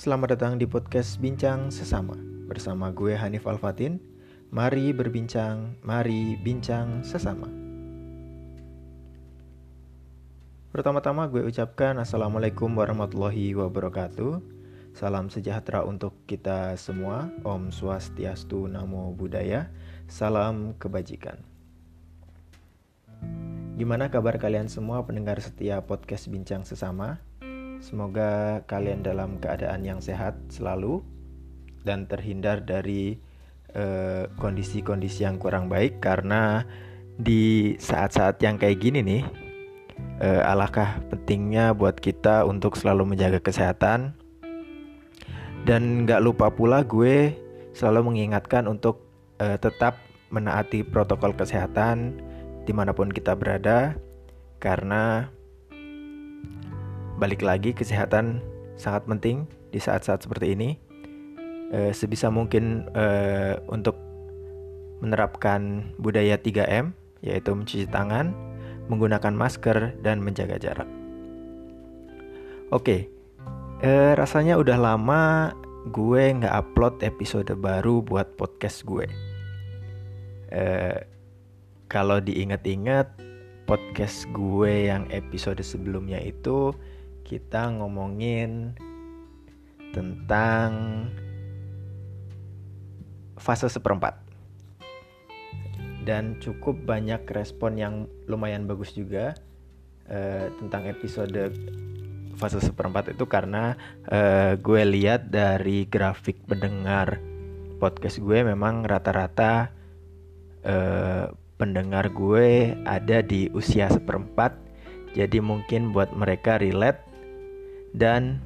Selamat datang di podcast Bincang Sesama. Bersama gue Hanif Alfatin. Mari berbincang, mari bincang sesama. Pertama-tama gue ucapkan Assalamualaikum warahmatullahi wabarakatuh. Salam sejahtera untuk kita semua. Om Swastiastu Namo Buddhaya. Salam kebajikan. Gimana kabar kalian semua pendengar setia podcast Bincang Sesama? Semoga kalian dalam keadaan yang sehat selalu dan terhindar dari eh, kondisi-kondisi uh, yang kurang baik karena di saat-saat yang kayak gini nih uh, alangkah pentingnya buat kita untuk selalu menjaga kesehatan. Dan nggak lupa pula gue selalu mengingatkan untuk uh, tetap menaati protokol kesehatan di mana pun kita berada karena balik lagi kesehatan sangat penting di saat-saat seperti ini. E, sebisa mungkin e, untuk menerapkan budaya 3M yaitu mencuci tangan, menggunakan masker dan menjaga jarak. Oke, e, rasanya udah lama gue nggak upload episode baru buat podcast gue. E, kalau diingat-ingat podcast gue yang episode sebelumnya itu kita ngomongin tentang fase seperempat. Dan cukup banyak respon yang lumayan bagus juga uh, tentang episode fase seperempat itu karena uh, gue lihat dari grafik pendengar podcast gue memang rata-rata uh, pendengar gue ada di usia seperempat. Jadi mungkin buat mereka relate dan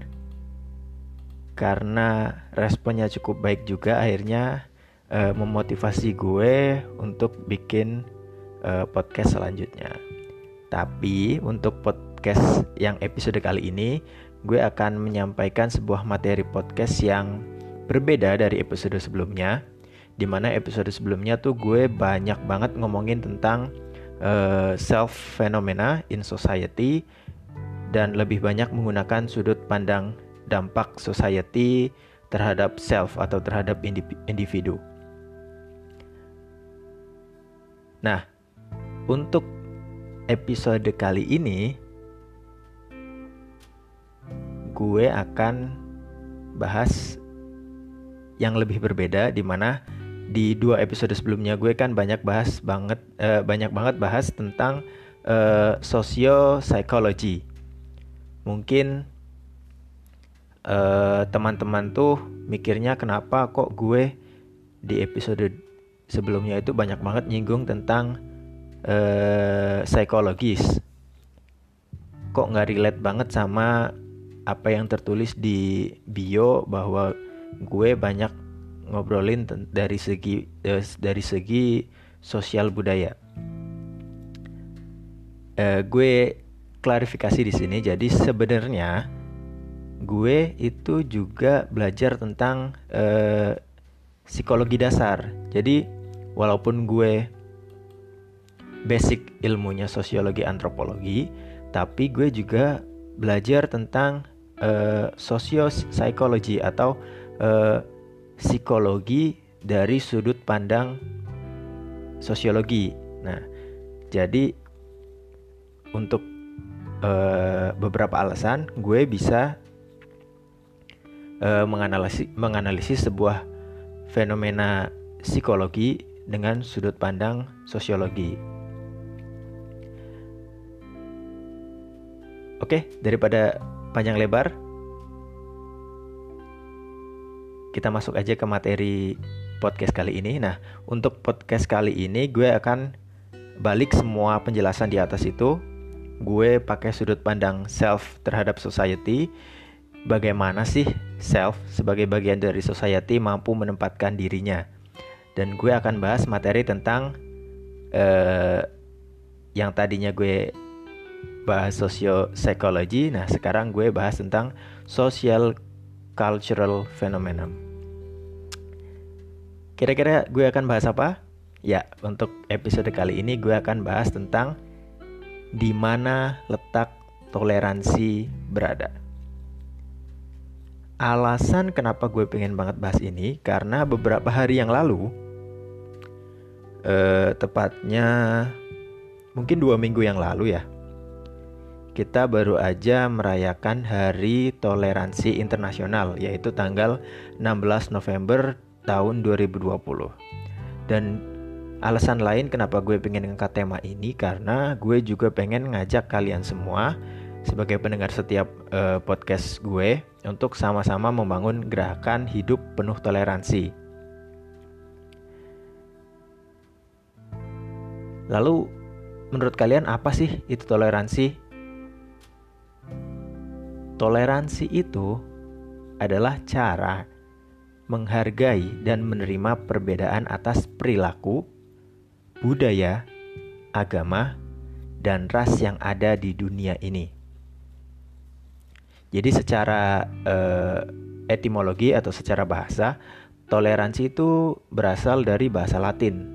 karena responnya cukup baik juga akhirnya uh, memotivasi gue untuk bikin uh, podcast selanjutnya. Tapi untuk podcast yang episode kali ini gue akan menyampaikan sebuah materi podcast yang berbeda dari episode sebelumnya. Di mana episode sebelumnya tuh gue banyak banget ngomongin tentang uh, self phenomena in society dan lebih banyak menggunakan sudut pandang dampak society terhadap self atau terhadap individu. Nah, untuk episode kali ini gue akan bahas yang lebih berbeda di mana di dua episode sebelumnya gue kan banyak bahas banget uh, banyak banget bahas tentang uh, socio psychology mungkin uh, teman-teman tuh mikirnya kenapa kok gue di episode sebelumnya itu banyak banget nyinggung tentang uh, psikologis kok nggak relate banget sama apa yang tertulis di bio bahwa gue banyak ngobrolin dari segi dari segi sosial budaya. Uh, gue klarifikasi di sini. Jadi sebenarnya gue itu juga belajar tentang uh, psikologi dasar. Jadi walaupun gue basic ilmunya sosiologi antropologi, tapi gue juga belajar tentang uh, sosio psikologi atau uh, psikologi dari sudut pandang sosiologi. Nah, jadi untuk uh, beberapa alasan gue bisa uh, menganalisis menganalisis sebuah fenomena psikologi dengan sudut pandang sosiologi. Oke, daripada panjang lebar, kita masuk aja ke materi podcast kali ini. Nah, untuk podcast kali ini gue akan balik semua penjelasan di atas itu gue pakai sudut pandang self terhadap society bagaimana sih self sebagai bagian dari society mampu menempatkan dirinya? Dan gue akan bahas materi tentang uh, yang tadinya gue bahas sosio psychology nah sekarang gue bahas tentang social cultural phenomenon. Kira-kira gue akan bahas apa? Ya untuk episode kali ini gue akan bahas tentang di mana letak toleransi berada. alasan kenapa gue pengen banget bahas ini karena beberapa hari yang lalu, eh, tepatnya mungkin dua minggu yang lalu ya, kita baru aja merayakan Hari Toleransi Internasional, yaitu tanggal 16 November tahun 2020. Dan alasan lain kenapa gue pengen ngangkat tema ini karena gue juga pengen ngajak kalian semua sebagai pendengar setiap uh, podcast gue untuk sama-sama membangun gerakan hidup penuh toleransi. Lalu menurut kalian apa sih itu toleransi? Toleransi itu adalah cara menghargai dan menerima perbedaan atas perilaku, budaya, agama, dan ras yang ada di dunia ini. Jadi secara uh, etimologi atau secara bahasa, toleransi itu berasal dari bahasa Latin,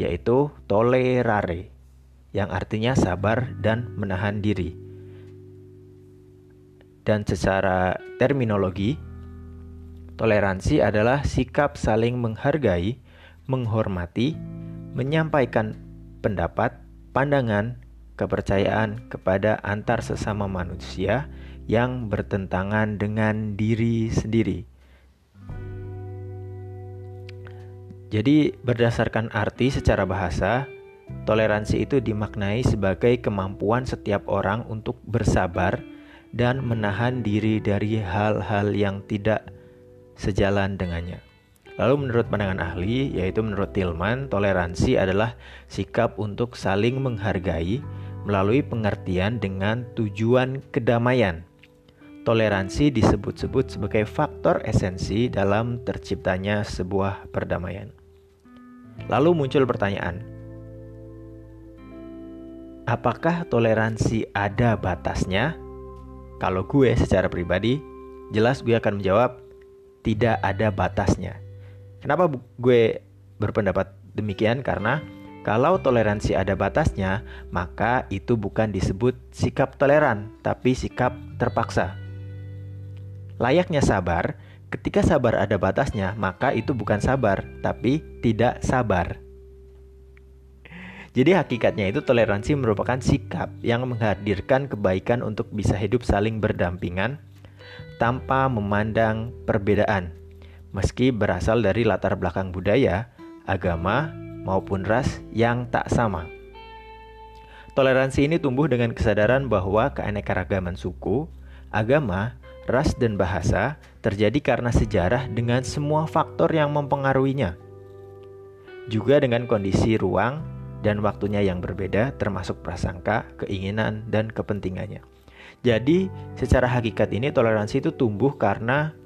yaitu tolerare, yang artinya sabar dan menahan diri. Dan secara terminologi, toleransi adalah sikap saling menghargai, menghormati, menyampaikan pendapat, pandangan, kepercayaan kepada antar sesama manusia yang bertentangan dengan diri sendiri. Jadi, berdasarkan arti secara bahasa, toleransi itu dimaknai sebagai kemampuan setiap orang untuk bersabar dan menahan diri dari hal-hal yang tidak sejalan dengannya. Lalu menurut pandangan ahli, yaitu menurut Tillman, toleransi adalah sikap untuk saling menghargai melalui pengertian dengan tujuan kedamaian toleransi disebut-sebut sebagai faktor esensi dalam terciptanya sebuah perdamaian. Lalu muncul pertanyaan, apakah toleransi ada batasnya? Kalau gue secara pribadi, jelas gue akan menjawab tidak ada batasnya. Kenapa gue berpendapat demikian? Karena kalau toleransi ada batasnya, maka itu bukan disebut sikap toleran, tapi sikap terpaksa. Layaknya sabar, ketika sabar ada batasnya, maka itu bukan sabar, tapi tidak sabar. Jadi hakikatnya itu toleransi merupakan sikap yang menghadirkan kebaikan untuk bisa hidup saling berdampingan tanpa memandang perbedaan. Meski berasal dari latar belakang budaya, agama, maupun ras yang tak sama. Toleransi ini tumbuh dengan kesadaran bahwa keanekaragaman suku, agama, ras, dan bahasa terjadi karena sejarah dengan semua faktor yang mempengaruhinya. Juga dengan kondisi ruang dan waktunya yang berbeda termasuk prasangka, keinginan, dan kepentingannya. Jadi, secara hakikat ini toleransi itu tumbuh karena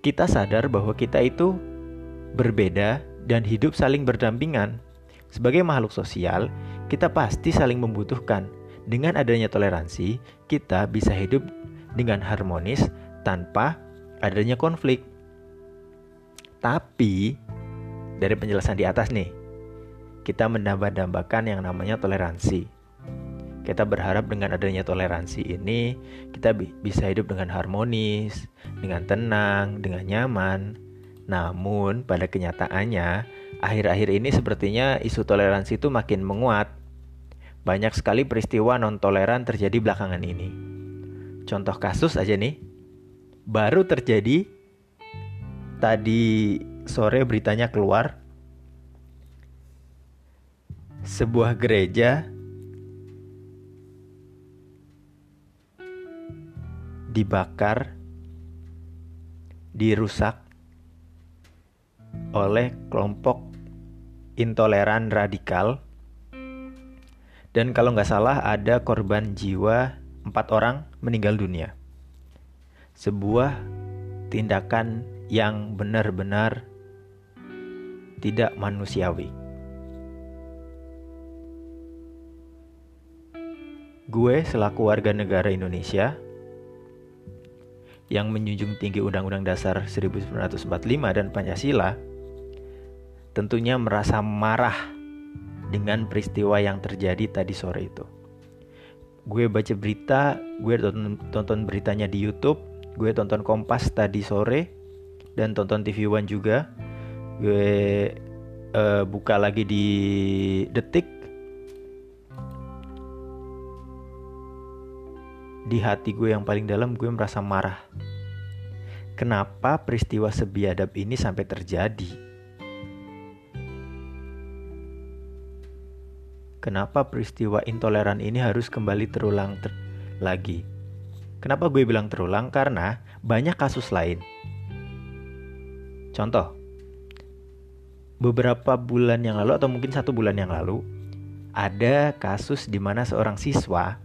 kita sadar bahwa kita itu berbeda dan hidup saling berdampingan. Sebagai makhluk sosial, kita pasti saling membutuhkan. Dengan adanya toleransi, kita bisa hidup dengan harmonis tanpa adanya konflik. Tapi dari penjelasan di atas nih, kita mendambah-dambakan yang namanya toleransi. Kita berharap dengan adanya toleransi ini kita bisa hidup dengan harmonis, dengan tenang, dengan nyaman. Namun pada kenyataannya akhir-akhir ini sepertinya isu toleransi itu makin menguat. Banyak sekali peristiwa non toleran terjadi belakangan ini. Contoh kasus aja nih, baru terjadi tadi sore beritanya keluar sebuah gereja dibakar, dirusak oleh kelompok intoleran radikal dan kalau nggak salah ada korban jiwa empat orang meninggal dunia. Sebuah tindakan yang benar-benar tidak manusiawi. Gue selaku warga negara Indonesia yang menjunjung tinggi Undang-Undang Dasar 1945 dan Pancasila tentunya merasa marah dengan peristiwa yang terjadi tadi sore itu. Gue baca berita gue tonton, tonton beritanya di YouTube gue tonton Kompas tadi sore dan tonton TV One juga. Gue uh, buka lagi di Detik di hati gue yang paling dalam gue merasa marah kenapa peristiwa sebiadab ini sampai terjadi kenapa peristiwa intoleran ini harus kembali terulang ter lagi. Kenapa gue bilang terulang? Karena banyak kasus lain. Contoh, beberapa bulan yang lalu atau mungkin satu bulan yang lalu, ada kasus di mana seorang siswa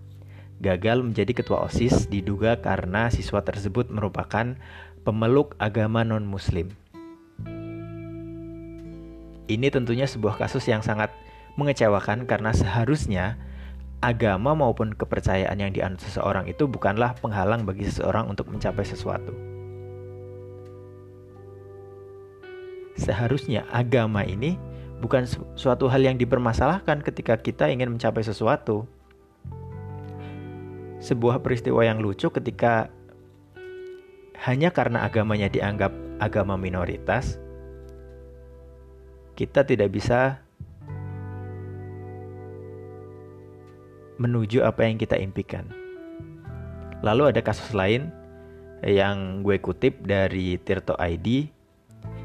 gagal menjadi ketua OSIS diduga karena siswa tersebut merupakan pemeluk agama non-muslim. Ini tentunya sebuah kasus yang sangat mengecewakan karena seharusnya agama maupun kepercayaan yang dianut seseorang itu bukanlah penghalang bagi seseorang untuk mencapai sesuatu. Seharusnya agama ini bukan suatu hal yang dipermasalahkan ketika kita ingin mencapai sesuatu. Sebuah peristiwa yang lucu ketika hanya karena agamanya dianggap agama minoritas, kita tidak bisa menuju apa yang kita impikan. Lalu ada kasus lain yang gue kutip dari Tirto ID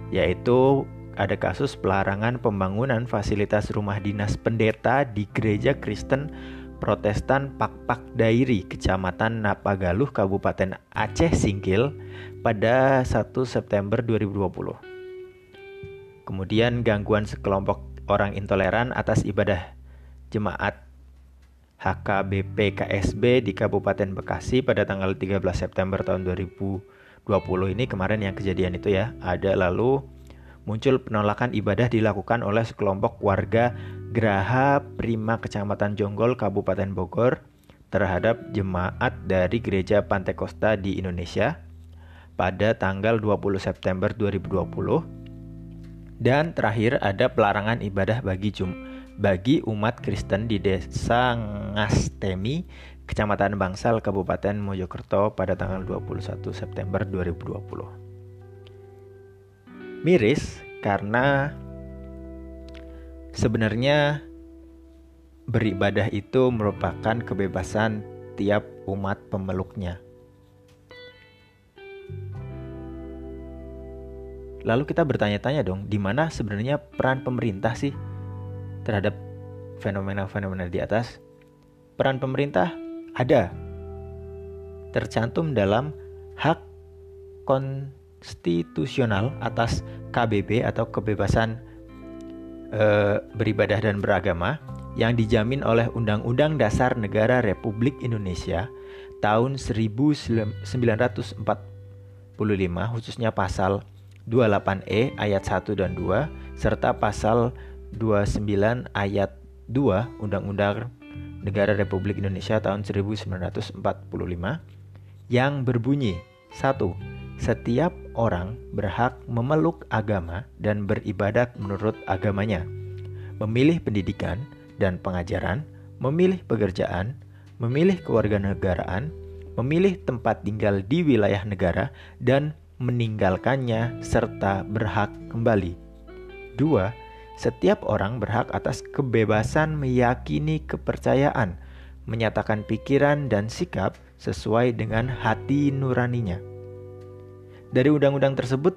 yaitu ada kasus pelarangan pembangunan fasilitas rumah dinas pendeta di gereja Kristen Protestan Pakpak Dairi, Kecamatan Napagaluh, Kabupaten Aceh Singkil pada 1 September 2020. Kemudian gangguan sekelompok orang intoleran atas ibadah jemaat HKBP KSB di Kabupaten Bekasi pada tanggal 13 September tahun 2020 ini kemarin yang kejadian itu ya ada lalu muncul penolakan ibadah dilakukan oleh sekelompok warga Geraha Prima Kecamatan Jonggol Kabupaten Bogor terhadap jemaat dari Gereja Pantekosta di Indonesia pada tanggal 20 September 2020 dan terakhir ada pelarangan ibadah bagi Jumat bagi umat Kristen di Desa Ngastemi, Kecamatan Bangsal, Kabupaten Mojokerto pada tanggal 21 September 2020. Miris karena sebenarnya beribadah itu merupakan kebebasan tiap umat pemeluknya. Lalu kita bertanya-tanya dong, di mana sebenarnya peran pemerintah sih terhadap fenomena-fenomena di atas, peran pemerintah ada tercantum dalam hak konstitusional atas KBB atau kebebasan e, beribadah dan beragama yang dijamin oleh Undang-Undang Dasar Negara Republik Indonesia tahun 1945 khususnya pasal 28E ayat 1 dan 2 serta pasal 29 ayat 2 Undang-Undang Negara Republik Indonesia tahun 1945 yang berbunyi 1. Setiap orang berhak memeluk agama dan beribadat menurut agamanya, memilih pendidikan dan pengajaran, memilih pekerjaan, memilih kewarganegaraan, memilih tempat tinggal di wilayah negara, dan meninggalkannya serta berhak kembali. 2 setiap orang berhak atas kebebasan meyakini kepercayaan, menyatakan pikiran dan sikap sesuai dengan hati nuraninya. Dari undang-undang tersebut,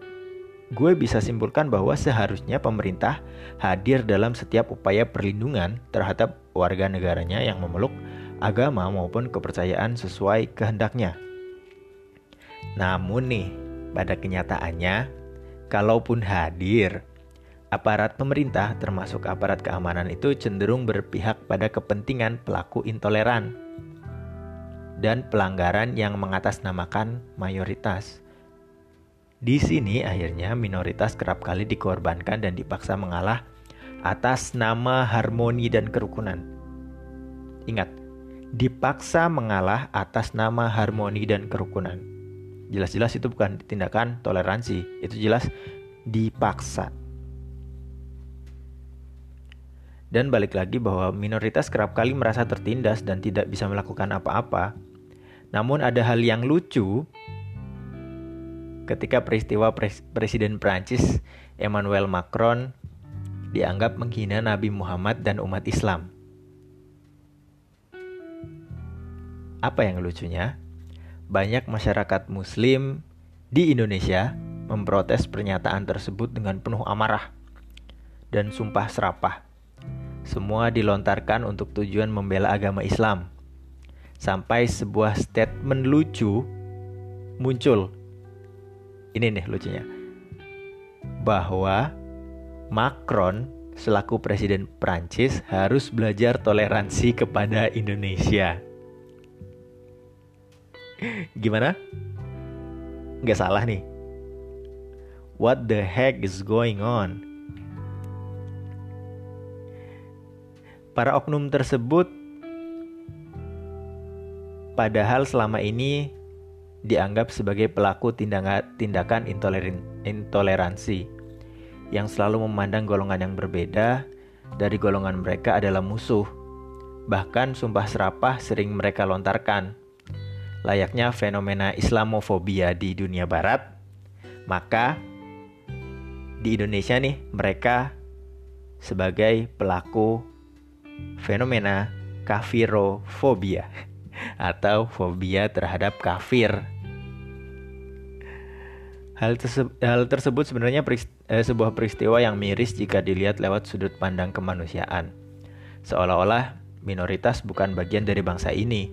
gue bisa simpulkan bahwa seharusnya pemerintah hadir dalam setiap upaya perlindungan terhadap warga negaranya yang memeluk agama maupun kepercayaan sesuai kehendaknya. Namun nih, pada kenyataannya, kalaupun hadir, aparat pemerintah termasuk aparat keamanan itu cenderung berpihak pada kepentingan pelaku intoleran dan pelanggaran yang mengatasnamakan mayoritas. Di sini akhirnya minoritas kerap kali dikorbankan dan dipaksa mengalah atas nama harmoni dan kerukunan. Ingat, dipaksa mengalah atas nama harmoni dan kerukunan. Jelas-jelas itu bukan tindakan toleransi, itu jelas dipaksa. Dan balik lagi bahwa minoritas kerap kali merasa tertindas dan tidak bisa melakukan apa-apa. Namun ada hal yang lucu ketika peristiwa pres Presiden Prancis Emmanuel Macron dianggap menghina Nabi Muhammad dan umat Islam. Apa yang lucunya? Banyak masyarakat muslim di Indonesia memprotes pernyataan tersebut dengan penuh amarah dan sumpah serapah. Semua dilontarkan untuk tujuan membela agama Islam. Sampai sebuah statement lucu muncul. Ini nih lucunya. Bahwa Macron selaku presiden Prancis harus belajar toleransi kepada Indonesia. Gimana? Nggak salah nih. What the heck is going on? Para oknum tersebut padahal selama ini dianggap sebagai pelaku tindakan intoleransi yang selalu memandang golongan yang berbeda dari golongan mereka adalah musuh. Bahkan sumpah serapah sering mereka lontarkan. Layaknya fenomena Islamofobia di dunia barat, maka di Indonesia nih mereka sebagai pelaku fenomena kafirofobia atau fobia terhadap kafir. Hal, terse hal tersebut sebenarnya eh, sebuah peristiwa yang miris jika dilihat lewat sudut pandang kemanusiaan. Seolah-olah minoritas bukan bagian dari bangsa ini.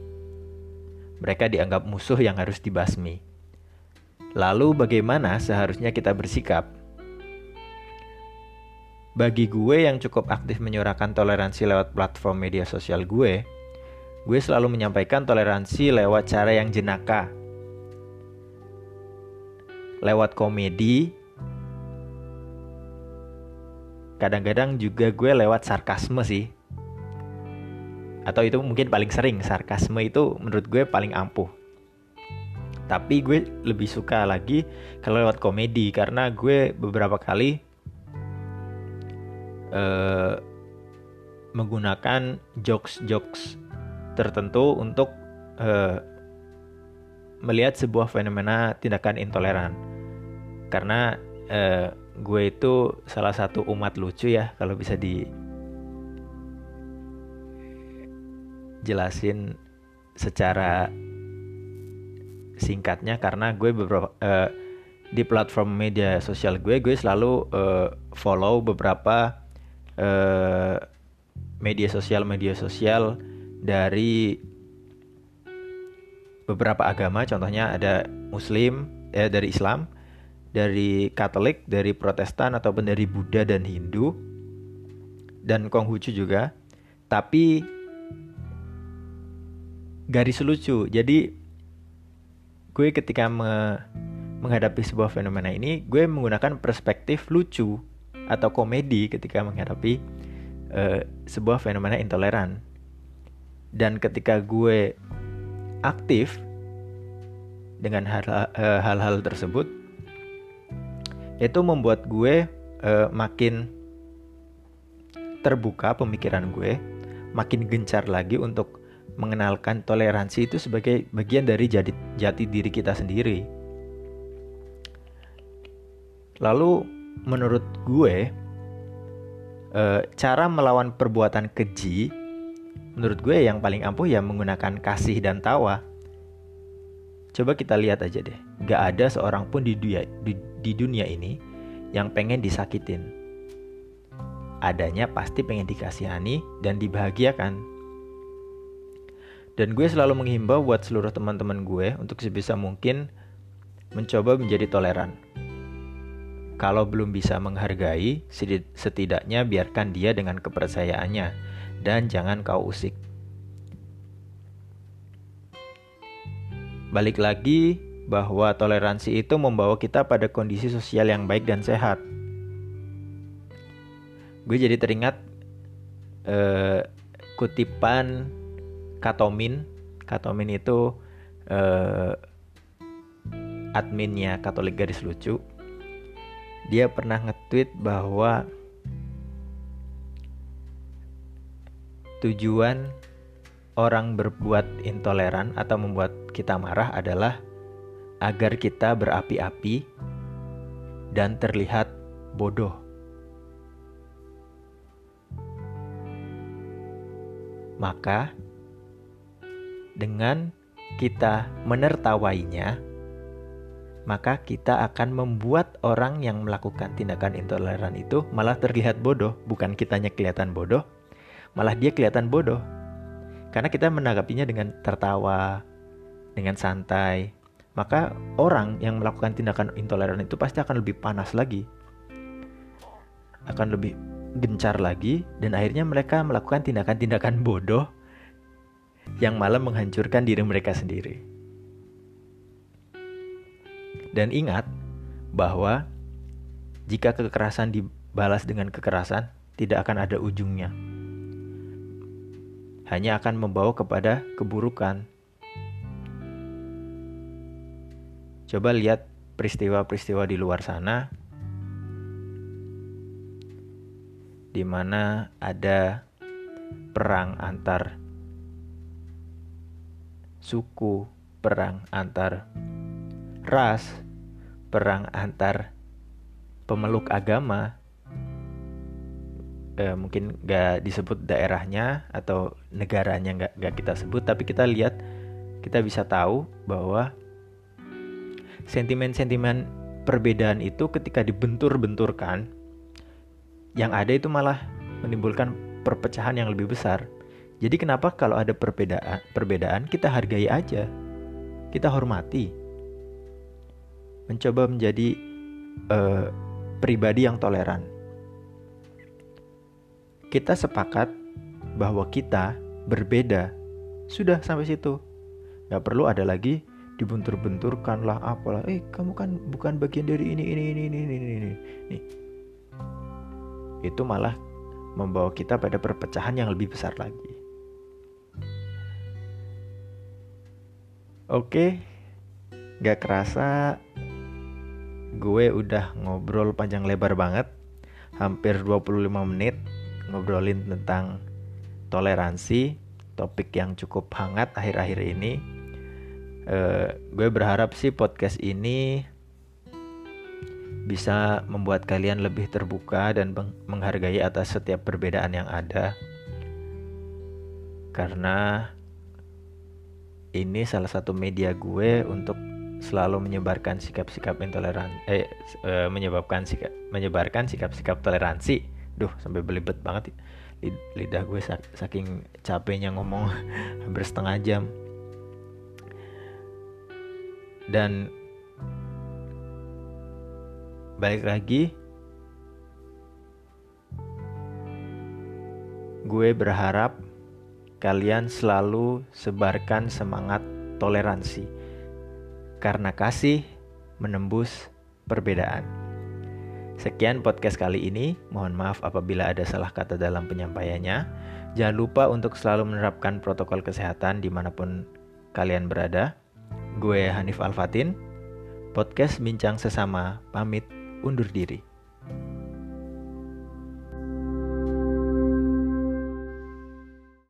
Mereka dianggap musuh yang harus dibasmi. Lalu bagaimana seharusnya kita bersikap? bagi gue yang cukup aktif menyuarakan toleransi lewat platform media sosial gue, gue selalu menyampaikan toleransi lewat cara yang jenaka. Lewat komedi, kadang-kadang juga gue lewat sarkasme sih. Atau itu mungkin paling sering, sarkasme itu menurut gue paling ampuh. Tapi gue lebih suka lagi kalau lewat komedi karena gue beberapa kali uh, menggunakan jokes-jokes tertentu untuk uh, melihat sebuah fenomena tindakan intoleran. Karena uh, gue itu salah satu umat lucu ya kalau bisa di jelasin secara singkatnya. Karena gue beberapa uh, di platform media sosial gue gue selalu uh, follow beberapa Eh, media sosial media sosial dari beberapa agama. Contohnya ada Muslim eh, dari Islam dari Katolik dari Protestan ataupun dari Buddha dan Hindu dan Konghucu juga tapi garis lucu jadi gue ketika me menghadapi sebuah fenomena ini gue menggunakan perspektif lucu atau komedi ketika menghadapi uh, sebuah fenomena intoleran. Dan ketika gue aktif dengan eh, hal-hal tersebut, itu membuat gue uh, makin terbuka pemikiran gue, makin gencar lagi untuk mengenalkan toleransi itu sebagai bagian dari jati, jati diri kita sendiri. Lalu menurut gue uh, cara melawan perbuatan keji menurut gue yang paling ampuh ya menggunakan kasih dan tawa coba kita lihat aja deh gak ada seorang pun di dunia di, di dunia ini yang pengen disakitin. Adanya pasti pengen dikasihani dan dibahagiakan. Dan gue selalu menghimbau buat seluruh teman-teman gue untuk sebisa mungkin mencoba menjadi toleran. Kalau belum bisa menghargai, setidaknya biarkan dia dengan kepercayaannya dan jangan kau usik. Balik lagi bahwa toleransi itu membawa kita pada kondisi sosial yang baik dan sehat. Gue jadi teringat uh, kutipan Katomin. Katomin itu uh, adminnya Katolik Garis Lucu dia pernah nge-tweet bahwa tujuan orang berbuat intoleran atau membuat kita marah adalah agar kita berapi-api dan terlihat bodoh. Maka, dengan kita menertawainya, maka kita akan membuat orang yang melakukan tindakan intoleran itu malah terlihat bodoh, bukan kitanya kelihatan bodoh, malah dia kelihatan bodoh. Karena kita menanggapinya dengan tertawa, dengan santai, maka orang yang melakukan tindakan intoleran itu pasti akan lebih panas lagi. Akan lebih gencar lagi dan akhirnya mereka melakukan tindakan-tindakan bodoh yang malah menghancurkan diri mereka sendiri. Dan ingat bahwa jika kekerasan dibalas dengan kekerasan, tidak akan ada ujungnya. Hanya akan membawa kepada keburukan. Coba lihat peristiwa-peristiwa di luar sana di mana ada perang antar suku, perang antar ras, perang antar pemeluk agama. Eh, mungkin gak disebut daerahnya atau negaranya gak, gak kita sebut, tapi kita lihat kita bisa tahu bahwa sentimen-sentimen perbedaan itu ketika dibentur-benturkan yang ada itu malah menimbulkan perpecahan yang lebih besar. Jadi kenapa kalau ada perbedaan, perbedaan kita hargai aja, kita hormati, mencoba menjadi uh, pribadi yang toleran. Kita sepakat bahwa kita berbeda, sudah sampai situ. Gak perlu ada lagi dibentur-benturkan lah apalah. Eh kamu kan bukan bagian dari ini ini ini ini ini ini. Nih itu malah membawa kita pada perpecahan yang lebih besar lagi. Oke, gak kerasa gue udah ngobrol panjang lebar banget, hampir 25 menit ngobrolin tentang toleransi, topik yang cukup hangat akhir-akhir ini. Uh, gue berharap sih podcast ini bisa membuat kalian lebih terbuka dan menghargai atas setiap perbedaan yang ada. Karena ini salah satu media gue untuk selalu menyebarkan sikap-sikap intoleran eh e, menyebabkan sikap menyebarkan sikap-sikap toleransi. Duh, sampai belibet banget lidah gue saking capeknya ngomong hampir setengah jam. Dan balik lagi gue berharap kalian selalu sebarkan semangat toleransi karena kasih menembus perbedaan. Sekian podcast kali ini. Mohon maaf apabila ada salah kata dalam penyampaiannya. Jangan lupa untuk selalu menerapkan protokol kesehatan di mana pun kalian berada. Gue Hanif Alfatin, podcast Bincang Sesama, pamit undur diri.